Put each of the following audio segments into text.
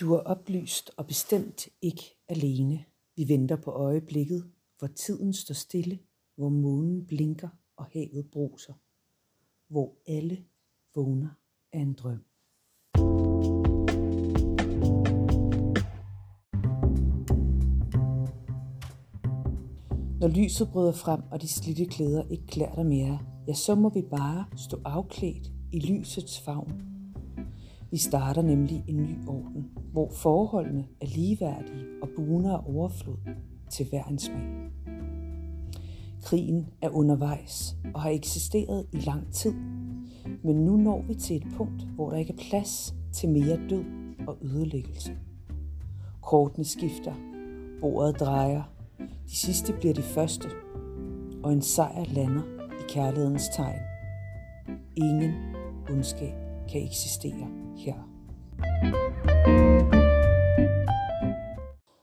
Du er oplyst og bestemt ikke alene. Vi venter på øjeblikket, hvor tiden står stille, hvor månen blinker og havet bruser. Hvor alle vågner af en drøm. Når lyset bryder frem, og de slidte klæder ikke klæder dig mere, ja, så må vi bare stå afklædt i lysets favn. Vi starter nemlig en ny orden, hvor forholdene er ligeværdige og buner af overflod til hver en smag. Krigen er undervejs og har eksisteret i lang tid, men nu når vi til et punkt, hvor der ikke er plads til mere død og ødelæggelse. Kortene skifter, bordet drejer, de sidste bliver de første, og en sejr lander i kærlighedens tegn. Ingen ondskab kan eksistere her.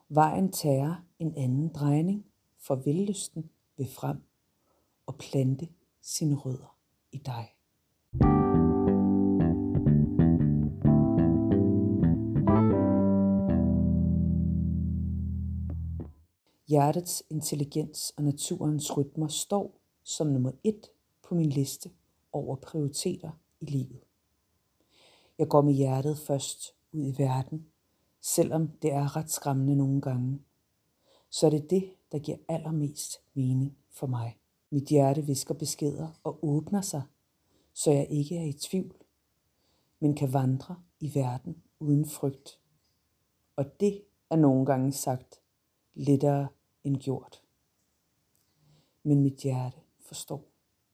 Vejen tager en anden drejning, for vellysten vil frem og plante sine rødder i dig. Hjertets intelligens og naturens rytmer står som nummer et på min liste over prioriteter i livet. Jeg går med hjertet først ud i verden, selvom det er ret skræmmende nogle gange. Så er det det, der giver allermest mening for mig. Mit hjerte visker beskeder og åbner sig, så jeg ikke er i tvivl, men kan vandre i verden uden frygt. Og det er nogle gange sagt lettere end gjort. Men mit hjerte forstår.